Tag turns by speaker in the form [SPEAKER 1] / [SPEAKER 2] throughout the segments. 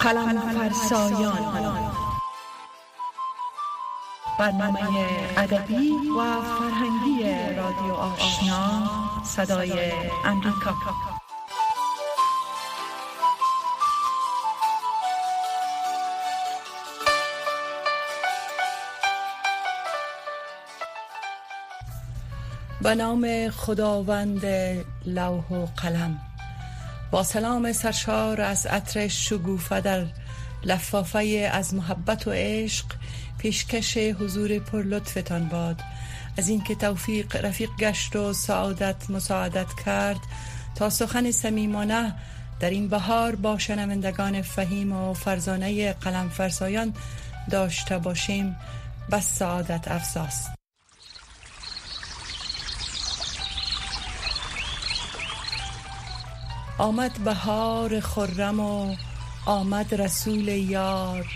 [SPEAKER 1] قلم فرسایان. برنامه ادبی و فرهنگی رادیو آشنا صدای امریکا. به نام خداوند لوح و قلم. با سلام سرشار از عطر شگوفه در لفافه از محبت و عشق پیشکش حضور پر لطفتان باد. از اینکه توفیق رفیق گشت و سعادت مساعدت کرد تا سخن سمیمانه در این بهار با شنوندگان فهیم و فرزانه قلم فرسایان داشته باشیم. بس سعادت افزاست آمد بهار خرم و آمد رسول یار.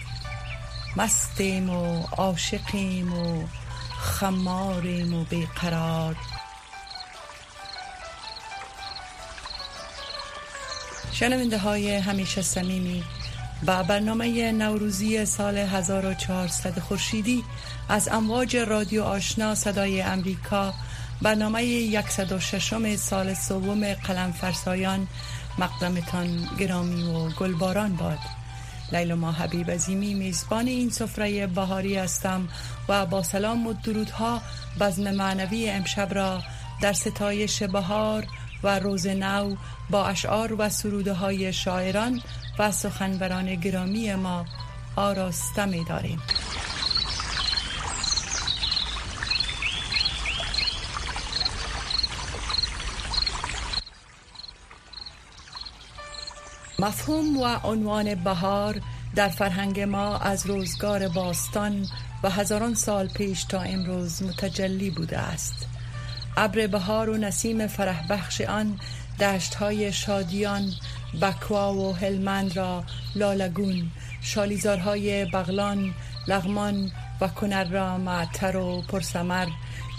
[SPEAKER 1] مستیم و عاشقیم و خماریم و بیقرار شنونده های همیشه سمیمی با برنامه نوروزی سال 1400 خورشیدی از امواج رادیو آشنا صدای امریکا برنامه 106 سال سوم قلم فرسایان مقدمتان گرامی و گلباران باد. لیلا ما حبیب عظیمی میزبان این سفره بهاری هستم و با سلام و درودها بزم معنوی امشب را در ستایش بهار و روز نو با اشعار و سروده های شاعران و سخنوران گرامی ما آراسته می داریم. مفهوم و عنوان بهار در فرهنگ ما از روزگار باستان و هزاران سال پیش تا امروز متجلی بوده است. ابر بهار و نسیم فرح بخش آن دشت های شادیان بکوا و هلمند را لالگون شالیزارهای بغلان لغمان و کنر را معتر و پرسمر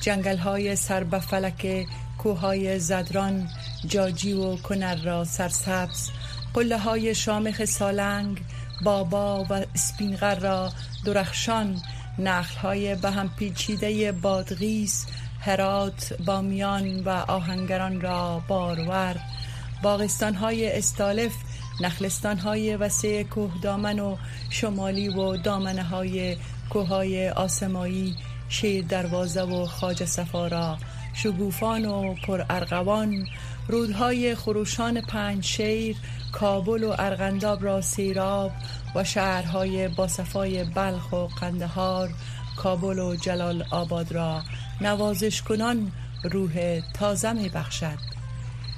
[SPEAKER 1] جنگل های سر به فلک کوههای زدران جاجی و کنر را سرسبز قله های شامخ سالنگ بابا و اسپینغر را درخشان نخل های به هم پیچیده بادغیس هرات بامیان و آهنگران را بارور باغستان های استالف نخلستان های وسیع کوه دامن و شمالی و دامنه های کوه آسمایی شیر دروازه و خاج سفارا شگوفان و پر ارغوان رودهای خروشان پنج شیر کابل و ارغنداب را سیراب و شهرهای باصفای بلخ و قندهار کابل و جلال آباد را نوازش کنان روح تازه می بخشد.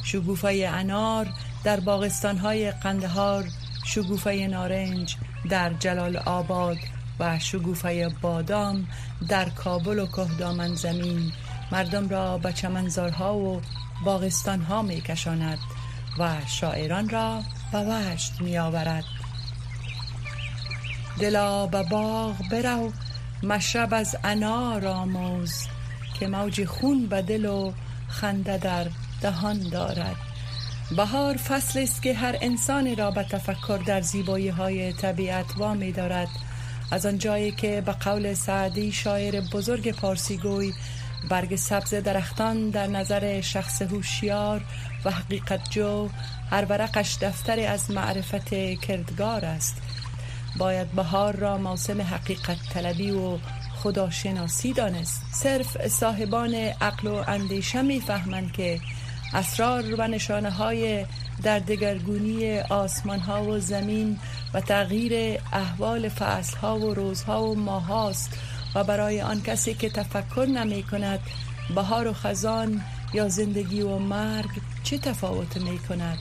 [SPEAKER 1] شگوفه انار در باغستانهای قندهار شگوفه نارنج در جلال آباد و شگوفه بادام در کابل و کهدامن زمین. مردم را به چمنزارها و باغستانها می کشاند. و شاعران را به وجد می آورد دلا به باغ برو مشرب از انار آموز که موج خون به دل و خنده در دهان دارد. بهار فصل است که هر انسانی را به تفکر در زیبایی های طبیعت وامی دارد از آن جایی که به قول سعدی شاعر بزرگ پارسی گوی برگ سبز درختان در نظر شخص هوشیار و حقیقت جو هر ورقش دفتر از معرفت کردگار است. باید بهار را موسم حقیقت طلبی و خداشناسی دانست. صرف صاحبان عقل و اندیشه می‌فهمند که اسرار و نشانه های در دگرگونی آسمان ها و زمین و تغییر احوال فصل ها و روزها و ماه هاست و برای آن کسی که تفکر نمی کند بهار و خزان یا زندگی و مرگ چه تفاوت می کند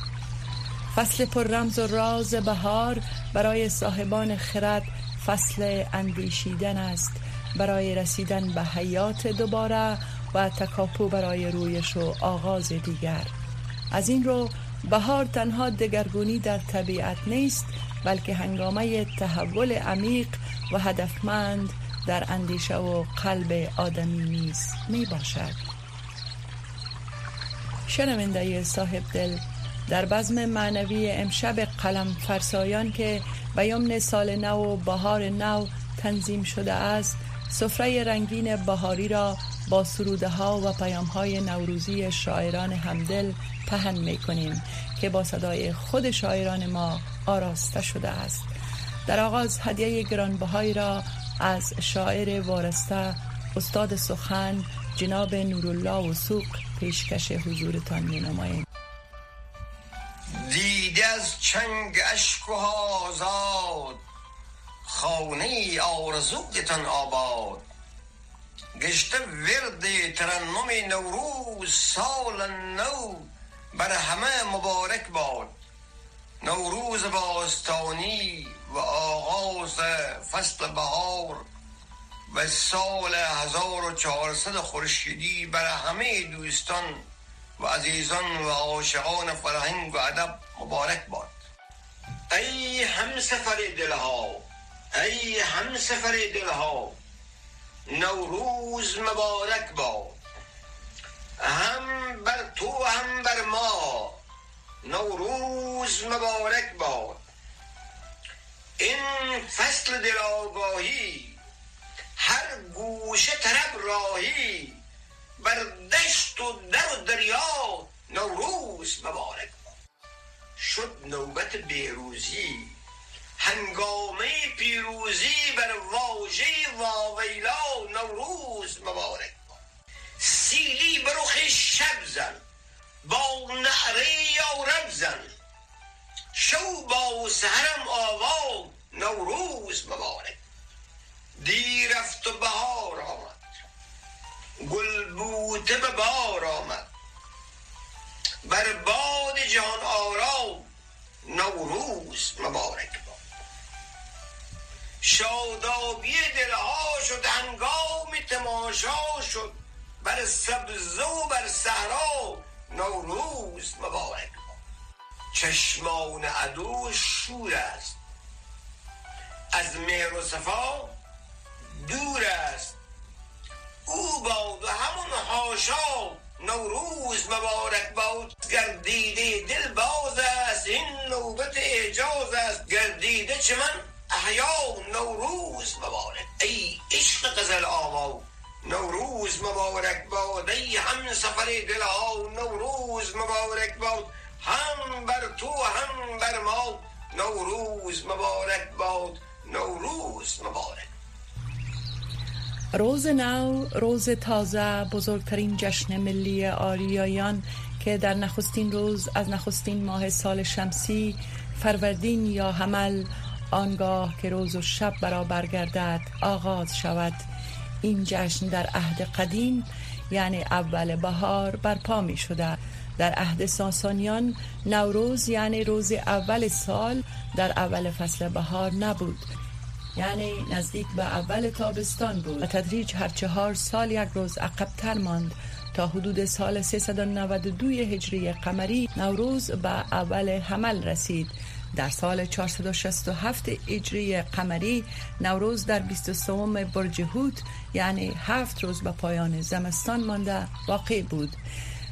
[SPEAKER 1] فصل پر رمز و راز بهار برای صاحبان خرد فصل اندیشیدن است. برای رسیدن به حیات دوباره و تکاپو برای رویش و آغاز دیگر. از این رو بهار تنها دگرگونی در طبیعت نیست بلکه هنگامه تحول عمیق و هدفمند در اندیشه و قلب آدمی نیز می باشد. شنونده صاحب دل در بزم معنوی امشب قلم فرسایان که به یمن سال نو و بهار نو تنظیم شده است سفره رنگین بهاری را با سروده ها و پیام های نوروزی شاعران همدل پهن می کنیم که با صدای خود شاعران ما آراسته شده است. در آغاز هدیه گرانبهایی را از شاعر وارسته استاد سخن جناب نورالله و سوق پیشکش حضورتان می نماییم
[SPEAKER 2] دیده از چنگ اشک و آزاد خانه آرزویتان آباد. گشته ورد ترنم نوروز سال نو بر همه مبارک باد. نوروز باستانی و آغاز فصل بهار و سال 1400 خورشیدی بر همه دوستان و عزیزان و عاشقان فرهنگ و ادب مبارک باد. ای هم سفر دلها ای هم سفر دلها نوروز مبارک باد. هم بر تو هم بر ما نوروز مبارک باد این فصل دلاگاهی هر گوشه طرب راهی بر دشت و در و دریا نوروز مبارک باد شد نوبت بیروزی هنگامه پیروزی بر واژه واویلا نوروز مبارک باد سیلی بروخ شب زن با نعره یا رب زن. شو با سهرم آوا نوروز مبارک. دی رفت و بهار آمد. گل بوته به بار آمد. بر باد جهان آرام نوروز مبارک باد. شادابی دلها شد هنگام تماشا شد. بر سبزه و بر صحرا نوروز مبارک. چشمان عدو شور است. از مهر و صفا دور است. او باد و همون هاشا نوروز مبارک باد. گردیده دل باز است این نوبت اعجاز است. گردیده چه من احیا نوروز مبارک. ای عشق قزل آوا. نوروز مبارک باد ای هم سفر دلها نوروز مبارک باد. هم بر تو هم بر ما نوروز مبارک باد نوروز مبارک.
[SPEAKER 1] روز نو روز تازه بزرگترین جشن ملی آریایان که در نخستین روز از نخستین ماه سال شمسی فروردین یا حمل آنگاه که روز و شب برابر گردد آغاز شود. این جشن در عهد قدیم یعنی اول بهار برپا می شده. در عهد ساسانیان نوروز یعنی روز اول سال در اول فصل بهار نبود. یعنی نزدیک به اول تابستان بود. و تدریج هر چهار سال یک روز عقبتر ماند. تا حدود سال 392 هجری قمری نوروز به اول حمل رسید. در سال 467 اجری قمری نوروز در 23 برج هوت یعنی هفت روز به پایان زمستان مانده واقع بود.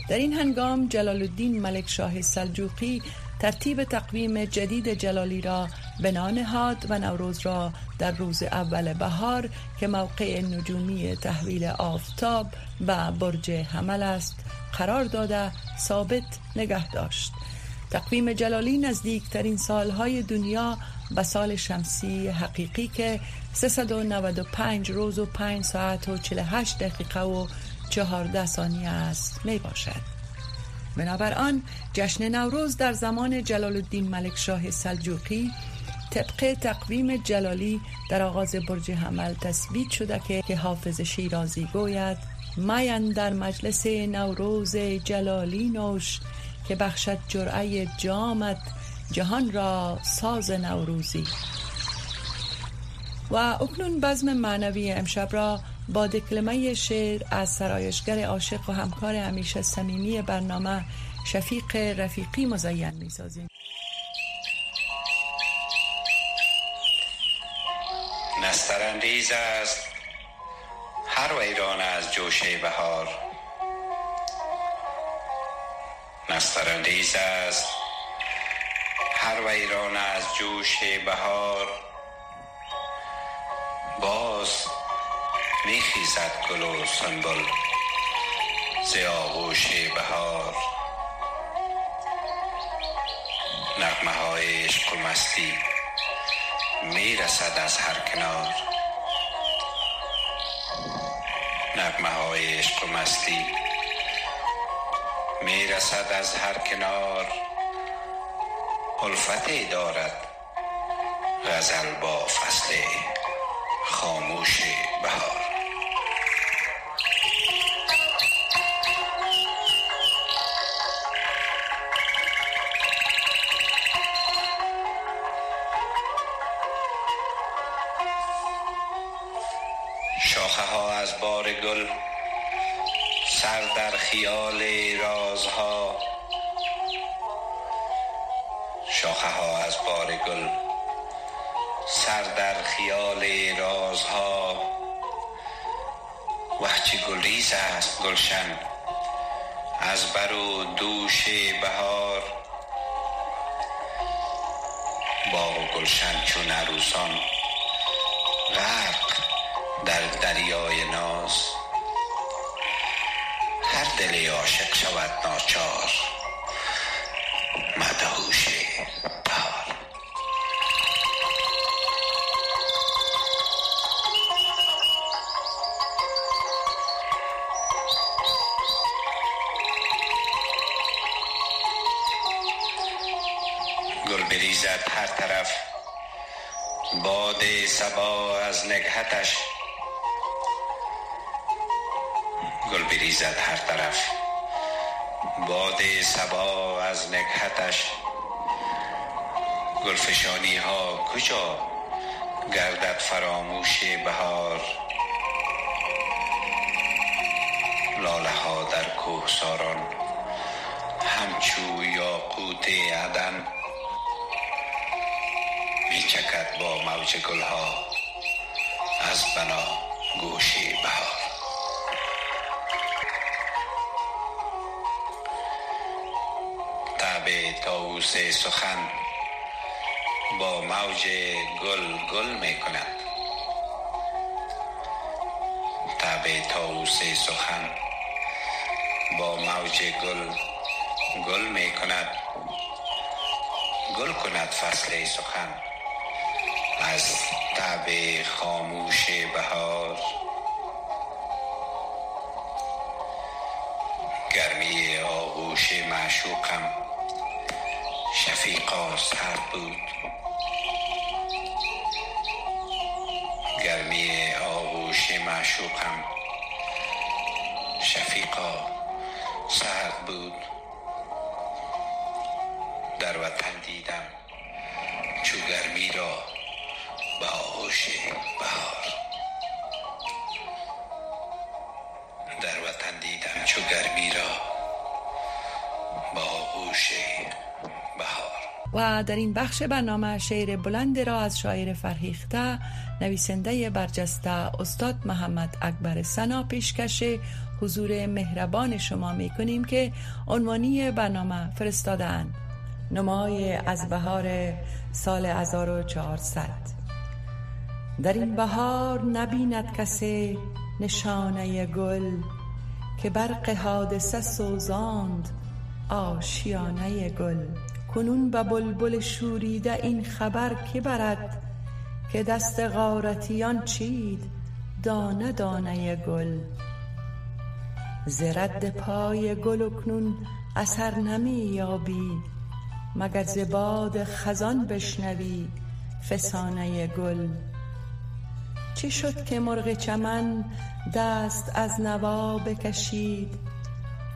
[SPEAKER 1] در این هنگام جلال الدین ملک شاه سلجوقی ترتیب تقویم جدید جلالی را بنا نهاد و نوروز را در روز اول بهار که موقع نجومی تحویل آفتاب و برج حمل است قرار داده ثابت نگه داشت. تقویم جلالی نزدیکترین سالهای دنیا به سال شمسی حقیقی که 395 روز و 5 ساعت و 48 دقیقه و 14 ثانیه است می باشد. بنابر جشن نوروز در زمان جلال الدین ملک شاه سلجوقی طبق تقویم جلالی در آغاز برج حمل تثبیت شده که حافظ شیرازی گوید ماین در مجلس نوروز جلالی نوش که بخشد جرعه جامت جهان را ساز نوروزی. و اکنون بزم معنوی امشب را با دکلمه شعر از سرایشگر عاشق و همکار همیشه صمیمی برنامه شفیق رفیقی مزین می سازیم
[SPEAKER 3] نسترندیز است. هر ویران از جوشه بهار. نسترندیز است.
[SPEAKER 4] هر ویران از جوش بهار باز میخیزد گل و سنبل ز آغوش بهار. نغمه های عشق و مستی می‌رسد از هر کنار. نغمه های عشق و مستی می‌رسد از هر کنار. الفتی دارد غزل با فصل خاموش بهار. در خیال رازها. وقتی گلریز است گلشن. از بر و دوش بهار. باغ و گلشن چون عروسان. غرق در دریای ناز. هر دل عاشق شود ناچار. مدهوش طرف باد صبا از نگهتش. گل بریزد هر طرف باد صبا از نگهتش. گلفشانی ها کجا؟ گردد فراموش بهار. لاله ها در کوهساران همچو یاقوت عدن. چکد با موج گلها. از بنا گوش بهار طبع طاووس سخن با موج گل گل می کند. طبع طاووس سخن با موج گل گل می کند. گل کند فصل سخن. از طبع خاموش بهار. گرمی آغوش معشوقم شفیقا سرد بود. گرمی آغوش معشوقم شفیقا سرد بود. در وطن دیدم چو گرمی را آغوش بهار. در وطن چو گرمی را به آغوش بهار.
[SPEAKER 1] و در این بخش برنامه شعر بلند را از شاعر فرهیخته نویسنده برجسته استاد محمد اکبر سنا پیشکش حضور مهربان شما می کنیم که عنوانی برنامه فرستادن نمای از بهار سال 1400 در این بهار نبیند کسی نشانه گل که برق حادثه سوزاند آشیانه گل. کنون به بلبل شوریده این خبر که برد که دست غارتیان چید دانه دانه گل؟ ز رد پای گل اکنون اثر نمی یابی مگر ز باد خزان بشنوی فسانه گل؟ چه شد که مرغ چمن دست از نوا بکشید؟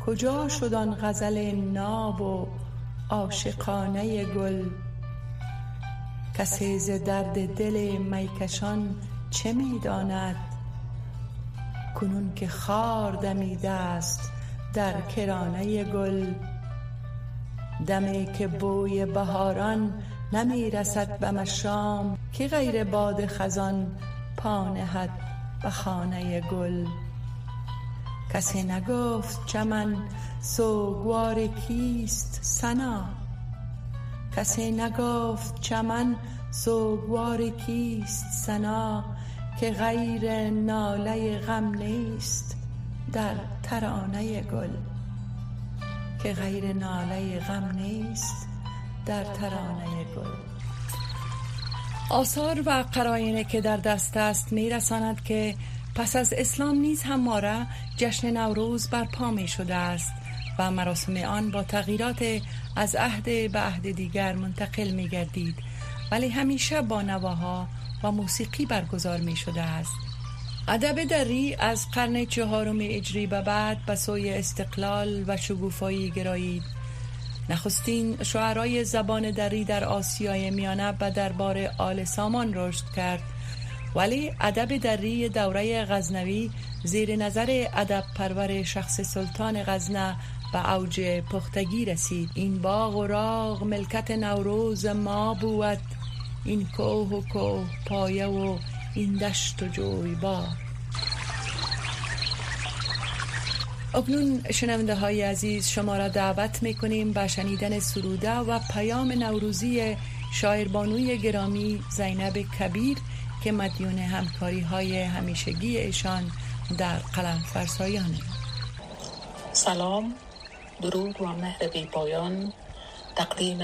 [SPEAKER 1] کجا شد آن غزل ناب و عاشقانه گل؟ کسی ز درد دل میکشان چه می داند کنون که خار دمیده است در کرانه گل. دمی که بوی بهاران نمی رسد به مشام که غیر باد خزان پا نهد به خانه گل. کسی نگفت چمن سوگوار کیست سنا. کسی نگفت چمن سوگوار کیست سنا که غیر ناله غم نیست در ترانه گل. که غیر ناله غم نیست در ترانه گل. آثار و قراینه که در دست است میرساند که پس از اسلام نیز هم ماره جشن نوروز برپا می شده است و مراسم آن با تغییرات از عهد به عهد دیگر منتقل می گردید ولی همیشه با نواها و موسیقی برگزار می شده است. ادب دری از قرن چهارم اجری به بعد به سوی استقلال و شگوفایی گرایید. نخستین شعرای زبان دری در آسیای میانه به دربار آل سامان رشد کرد. ولی ادب دری دوره غزنوی زیر نظر ادب پرور شخص سلطان غزنه به اوج پختگی رسید. این باغ و راغ ملکت نوروز ما بود. این کوه و کوه پایه و این دشت و جوی اکنون شنونده های عزیز شما را دعوت می کنیم به شنیدن سروده و پیام نوروزی شاعربانوی گرامی زینب کبیر که مدیون همکاری های همیشگی ایشان در قلم فرسایانه
[SPEAKER 5] سلام درود و مهر بی پایان. تقدیم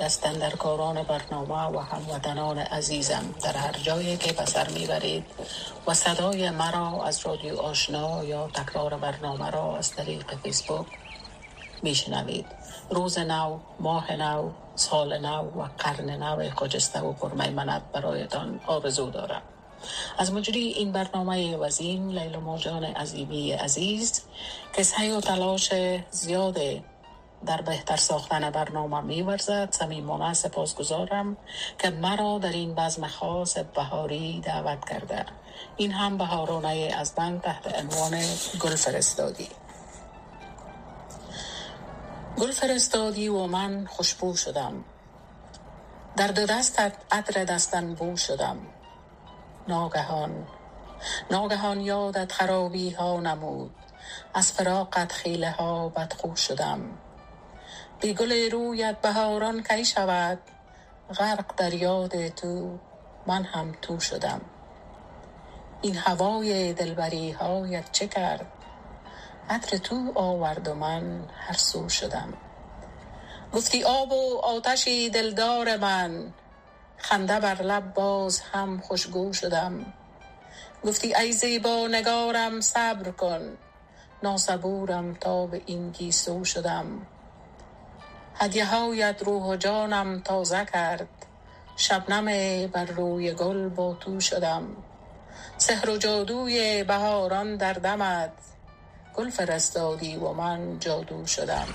[SPEAKER 5] دست‌اندرکاران برنامه و هموطنان عزیزم در هر جایی که بسر می‌برید و صدای مرا از رادیو آشنا یا تکرار برنامه را از طریق فیسبوک میشنوید. روز نو ماه نو سال نو و قرن نو خجسته و پرمیمنت برایتان آرزو دارم. از مجری این برنامه وزین لیلا موجان عظیمی عزیز که و تلاش زیاد در بهتر ساختن برنامه میورزد. صمیمانه سپاسگزارم که مرا در این بزم خاص بهاری دعوت کرده. این هم بهارانه از بند تحت عنوان گل فرستادی. گل فرستادی و من خوشبو شدم. در دو دستت عطر دستن بو شدم. ناگهان ناگهان یادت خرابی ها نمود. از فراقت خیله ها بدخو شدم. بی گل رویت بهاران کی شود؟ غرق در یاد تو من هم تو شدم. این هوای دلبری هایت چه کرد؟ عطر تو آورد و من هر سو شدم. گفتی آب و آتشی دلدار من خنده بر لب باز هم خوشگو شدم. گفتی ای زیبا نگارم صبر کن ناسبورم تا به این گیسو شدم. هدیه هایت روح و جانم تازه کرد شبنم بر روی گل با تو شدم. سحر و جادوی بهاران در دمت گل فرستادی و من جادو شدم.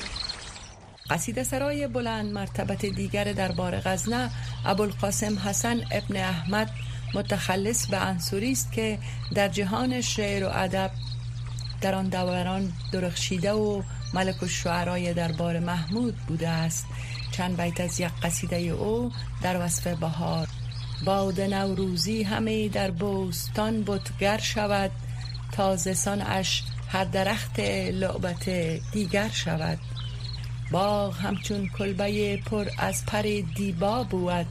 [SPEAKER 1] قصیده سرای بلند مرتبت دیگر دربار غزنه ابوالقاسم حسن ابن احمد متخلص به انصوری است که در جهان شعر و ادب در آن دوران درخشیده و ملک الشعرای دربار محمود بوده است. چند بیت از یک قصیده او در وصف بهار. باد نوروزی همه در بوستان بتگر شود. تازه اش هر درخت لعبت دیگر شود. باغ همچون کلبه پر از پر دیبا بود.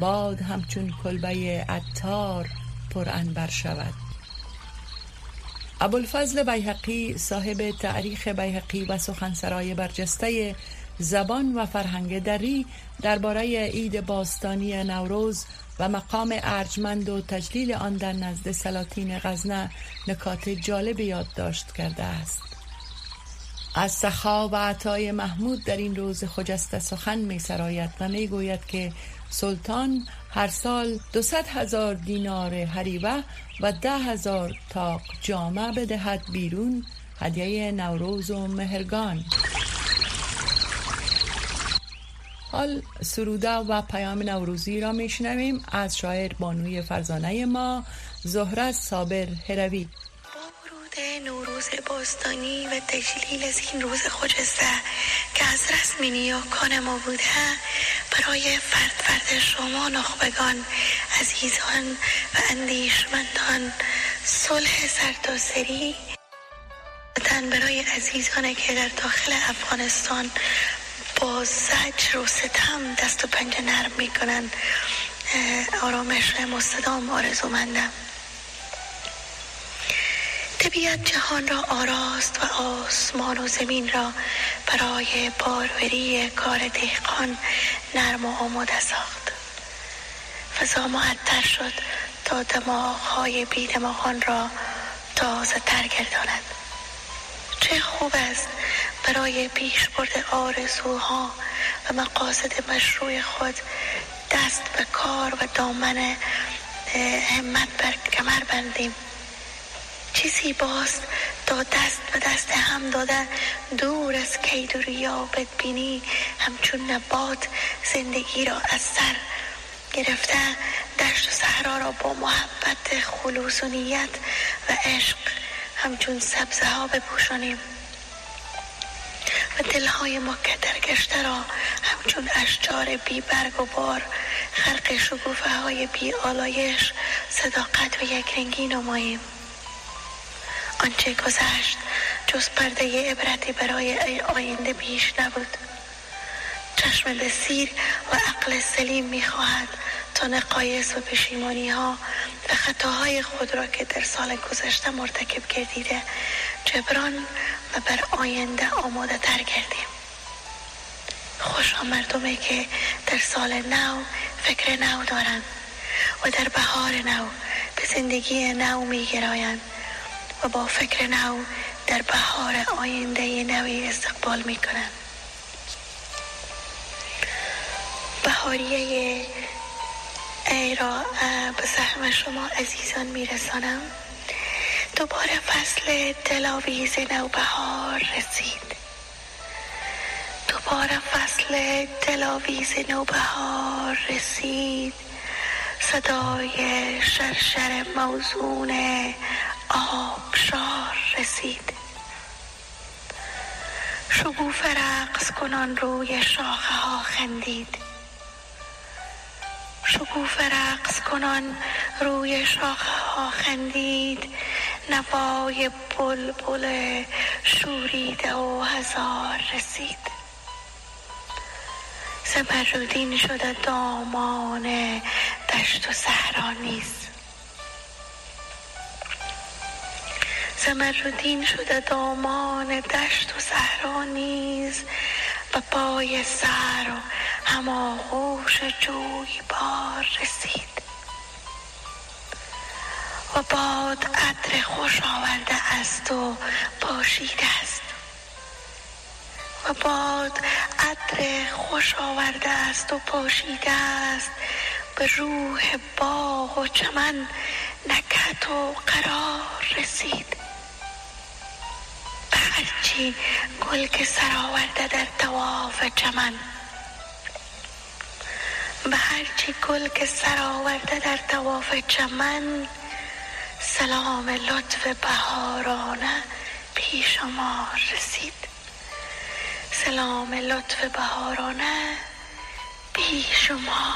[SPEAKER 1] باد همچون کلبه عطار پر انبر شود. ابوالفضل بیهقی صاحب تعریخ بیهقی و سخنسرای برجسته زبان و فرهنگ دری درباره عید باستانی نوروز و مقام ارجمند و تجلیل آن در نزد سلاطین غزنه نکات جالب یادداشت کرده است. از سخا و عطای محمود در این روز خجسته سخن می سراید و می گوید که سلطان هر سال دوصد هزار دینار هریوه و ده هزار تاق جامه بدهد بیرون. هدیه نوروز و مهرگان. حال سروده و پیام نوروزی را میشنویم. از شاعر بانوی فرزانه ما زهره صابر هروی.
[SPEAKER 6] نوروز باستانی و تجلیل از این روز خجسته که از رسم نیاکان ما بوده برای فرد فرد شما نخبگان عزیزان و اندیشمندان صلح سرتاسری برای عزیزان که در داخل افغانستان با زجر و ستم دست و پنجه نرم می‌کنن آرامش مستدام آرزومندم. طبیعت جهان را آراست و آسمان و زمین را برای باروری کار دهقان نرم و آماده ساخت. فضا معطر شد تا دماغهای بی دماغان را تازه تر گرداند چه خوب است برای پیش برد آرزوها و مقاصد مشروع خود دست به کار و دامن همت بر کمر بندیم. چیزی باست تا دست به دست هم داده دور از کید و ریا بدبینی همچون نبات زندگی را از سر گرفته دشت و صحرا را با محبت خلوص و نیت و عشق همچون سبزه ها بپوشانیم. و دلهای ما گشته را همچون اشجار بی برگ و بار خرق شگوفه های بی آلایش صداقت و یک رنگی نماییم. آنچه گذشت جز پرده عبرتی برای آینده بیش نبود. چشم بسیر و عقل سلیم می‌خواهد تا نقایص و پشیمانی ها و خطاهای خود را که در سال گذشته مرتکب گردیده جبران و بر آینده آماده تر گردیم خوش مردمی که در سال نو فکر نو دارند و در بهار نو به زندگی نو می گرایند و با فکر نو در بهار آینده نوی استقبال می کنند بهاریه ای را به سهم شما عزیزان میرسانم. دوباره فصل دلاویز نوبهار رسید. دوباره فصل دلاویز نوبهار رسید. صدای شرشر موزون آبشار رسید. شگوف رقص کنان روی شاخه ها خندید. شکوف رقص کنان روی شاخه ها خندید. نوای بلبل شوریده و هزار رسید. زمرودین شده دامان دشت و صحرا نیز. زمرودین شده دامان دشت و صحرا نیز و پای سر و هماغوش جوی بار رسید. و باد عطر خوش آورده است و پاشیده است. و باد عطر خوش آورده است و پاشیده است. به روح باغ و چمن نکت و قرار رسید. هرچی گل که سر آورده در تواف چمن. به هرچی گل که سر آورده در تواف چمن سلام لطف بهارانه پیش ما رسید. سلام لطف بهارانه پیش ما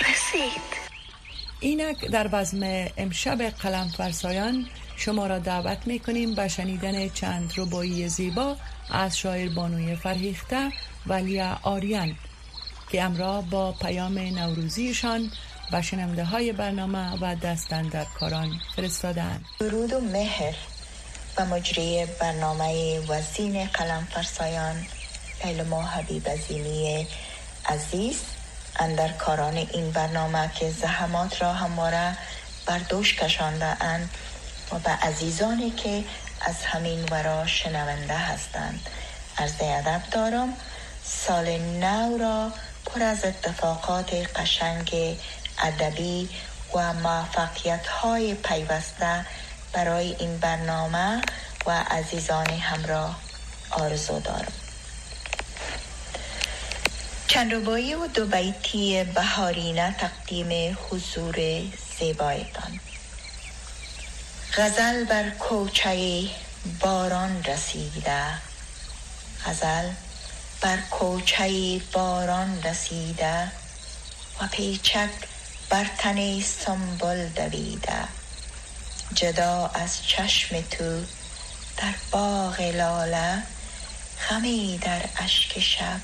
[SPEAKER 6] رسید.
[SPEAKER 1] اینک در بزم امشب قلم فرسایان شما را دعوت می کنیم به شنیدن چند ربایی زیبا از شاعر بانوی فرهیخته ولیا آریان که امرا با پیام نوروزیشان و شنمده های برنامه و دستن در کاران فرستادن
[SPEAKER 7] درود و مهر و مجری برنامه وزین قلم فرسایان ما حبیب عزیمی عزیز اندر کاران این برنامه که زحمات را همواره بر دوش کشانده اند. و عزیزانی که از همین ورا شنونده هستند. از ادب دارم سال نو را پر از اتفاقات قشنگ ادبی و موفقیت های پیوسته برای این برنامه و عزیزان همراه آرزو دارم. چند و دو بیتی بهارینه تقدیم حضور زیبایتان. غزل بر کوچه باران رسیده. غزل بر کوچه باران رسیده و پیچک بر تن سنبل دویده. جدا از چشم تو در باغ لاله خمی در اشک شب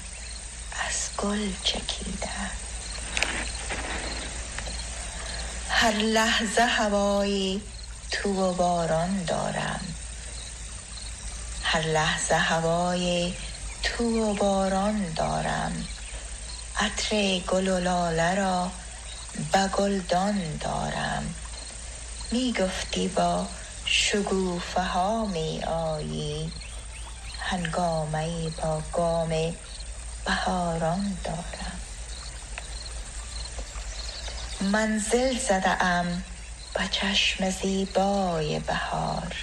[SPEAKER 7] از گل چکیده. هر لحظه هوایی تو و باران دارم. هر لحظه هوای تو و باران دارم. عطر گل و لاله را به گلدان دارم. می گفتی با شگوفه ها می آیی هنگامه با گام بهاران دارم. منزل زده ام. به چشم زیبای بهار.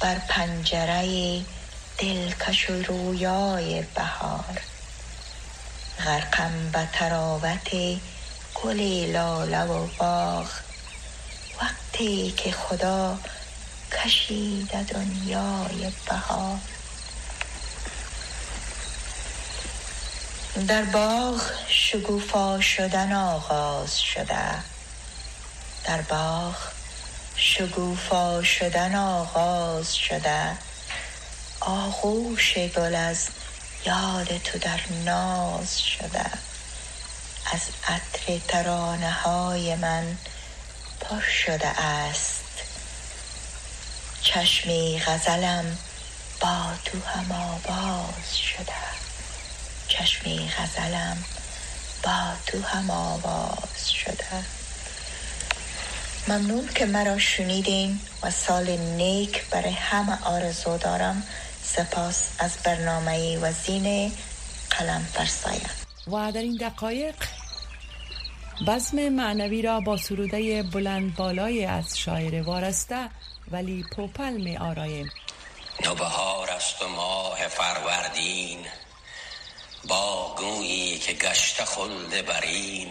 [SPEAKER 7] بر پنجره دلکش و رویای بهار. غرقم به تراوت گل لاله و باغ. وقتی که خدا کشیده دنیای بهار. در باغ شکوفا شدن آغاز شده. در باغ شکوفا شدن آغاز شده. آغوش گل از یاد تو در ناز شده. از عطر ترانه های من پر شده است. چشمی غزلم با تو هم آواز شده. چشمی غزلم با تو هم آواز شده. ممنون که مرا شنیدین و سال نیک برای همه آرزو دارم. سپاس از برنامه وزین قلم فرسایم
[SPEAKER 1] و در این دقایق بزم معنوی را با سروده بلند بالای از شاعر وارسته ولی پوپل می آرایم.
[SPEAKER 3] نوبهار است و ماه فروردین با گویی که گشت خلد برین.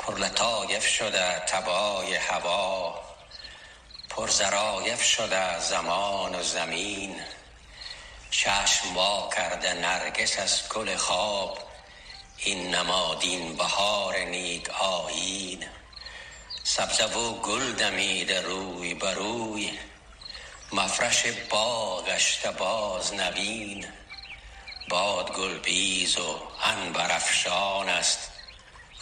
[SPEAKER 3] پر لطایف شده تبای هوا. پر زرایف شده زمان و زمین. چشم وا کرده نرگس از گل خواب. این نمادین بهار نیک آیین. سبزه و گل دمیده روی بروی مفرش باغ گشته باز نوین. باد گل بیز و عنبر افشان است.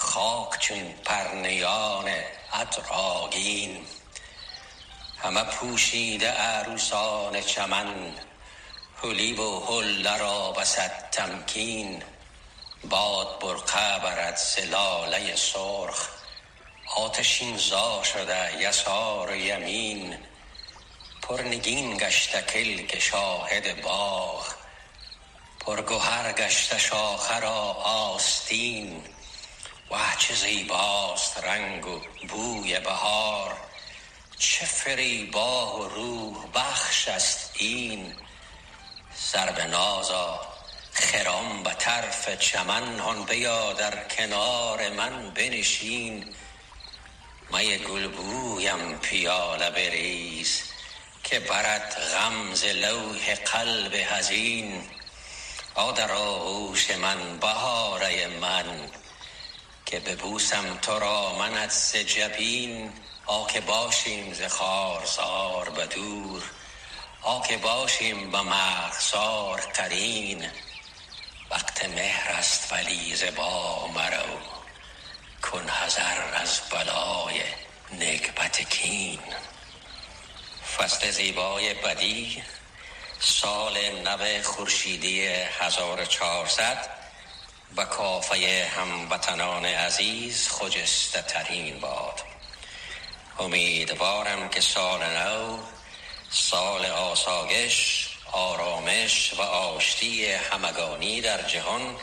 [SPEAKER 3] خاک چون پرنیان عطر همه پوشیده عروسان چمن حلی و حله را بسد تمکین. باد برقه برد سلاله سرخ آتشین زا شده یسار و یمین. پرنگین گشته کلک شاهد باغ پرگهر گشته شاخه را آستین. وه چه زیباست رنگ و بوی بهار. چه فریبا و روح بخش است این. سر به نازا خرام به طرف چمن هان بیا در کنار من بنشین. می گل بویم پیاله بریز که برد غم ز لوح قلب حزین. آ در آغوش من بهاره من. که ببوسم تو را منت ز جبین آ که باشیم ز خارزار به دور. آ که باشیم به مرغزار قرین وقت مهر است ولی ز با مرو کن حذر از بلای نکبت کین. فصل زیبای بدی. سال نو خورشیدی 1400 و کافه هموطنان عزیز خجسته ترین باد. امیدوارم که سال نو سال آسایش آرامش و آشتی همگانی در جهان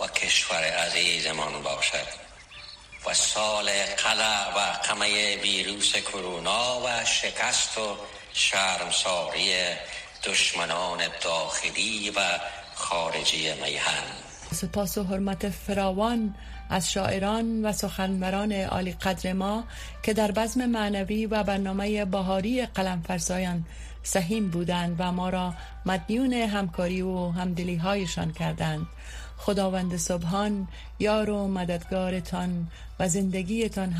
[SPEAKER 3] و کشور عزیزمان باشد و سال قلع و قمه ویروس کرونا و شکست و شرمساری دشمنان داخلی و خارجی میهن.
[SPEAKER 1] سپاس و حرمت فراوان از شاعران و سخنوران عالی قدر ما که در بزم معنوی و برنامه بهاری قلم فرزایان سهیم بودند و ما را مدیون همکاری و همدلی هایشان کردند. خداوند سبحان یار و مددگارتان و زندگیتان